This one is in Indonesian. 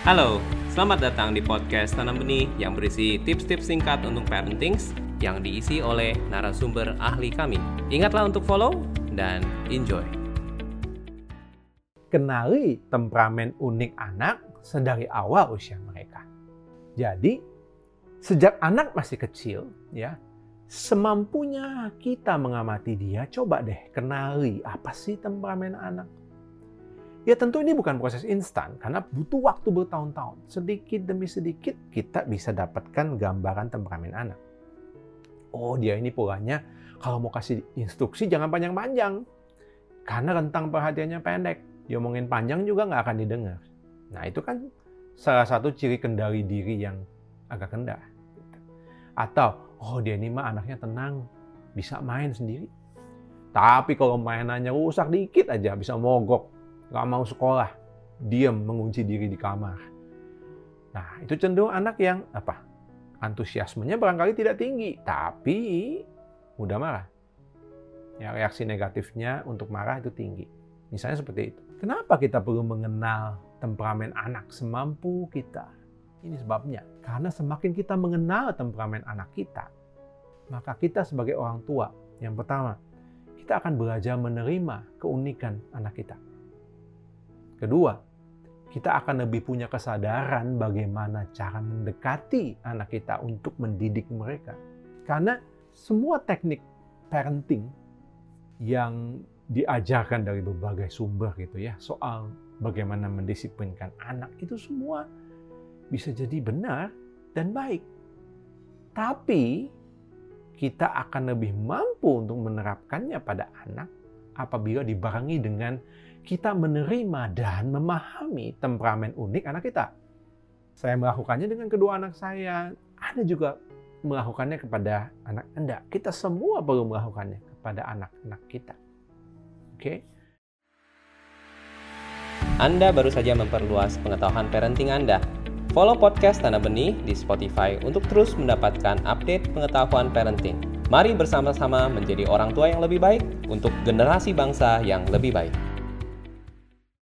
Halo, selamat datang di podcast Tanam Benih yang berisi tips-tips singkat untuk parenting yang diisi oleh narasumber ahli kami. Ingatlah untuk follow dan enjoy. Kenali temperamen unik anak sedari awal usia mereka. Jadi, sejak anak masih kecil, ya, semampunya kita mengamati dia, coba deh kenali apa sih temperamen anak Ya tentu ini bukan proses instan karena butuh waktu bertahun-tahun. Sedikit demi sedikit kita bisa dapatkan gambaran temperamen anak. Oh dia ini polanya kalau mau kasih instruksi jangan panjang-panjang. Karena rentang perhatiannya pendek. Diomongin panjang juga nggak akan didengar. Nah itu kan salah satu ciri kendali diri yang agak rendah. Atau, oh dia ini mah anaknya tenang, bisa main sendiri. Tapi kalau mainannya rusak dikit aja bisa mogok, nggak mau sekolah, diam mengunci diri di kamar. Nah, itu cenderung anak yang apa? Antusiasmenya barangkali tidak tinggi, tapi mudah marah. Ya, reaksi negatifnya untuk marah itu tinggi. Misalnya seperti itu. Kenapa kita perlu mengenal temperamen anak semampu kita? Ini sebabnya. Karena semakin kita mengenal temperamen anak kita, maka kita sebagai orang tua, yang pertama, kita akan belajar menerima keunikan anak kita. Kedua, kita akan lebih punya kesadaran bagaimana cara mendekati anak kita untuk mendidik mereka. Karena semua teknik parenting yang diajarkan dari berbagai sumber gitu ya, soal bagaimana mendisiplinkan anak itu semua bisa jadi benar dan baik. Tapi kita akan lebih mampu untuk menerapkannya pada anak apabila dibarengi dengan kita menerima dan memahami temperamen unik anak kita. Saya melakukannya dengan kedua anak saya. Anda juga melakukannya kepada anak Anda. Kita semua perlu melakukannya kepada anak-anak kita. Oke? Okay? Anda baru saja memperluas pengetahuan parenting Anda. Follow podcast Tanah Benih di Spotify untuk terus mendapatkan update pengetahuan parenting. Mari bersama-sama menjadi orang tua yang lebih baik untuk generasi bangsa yang lebih baik.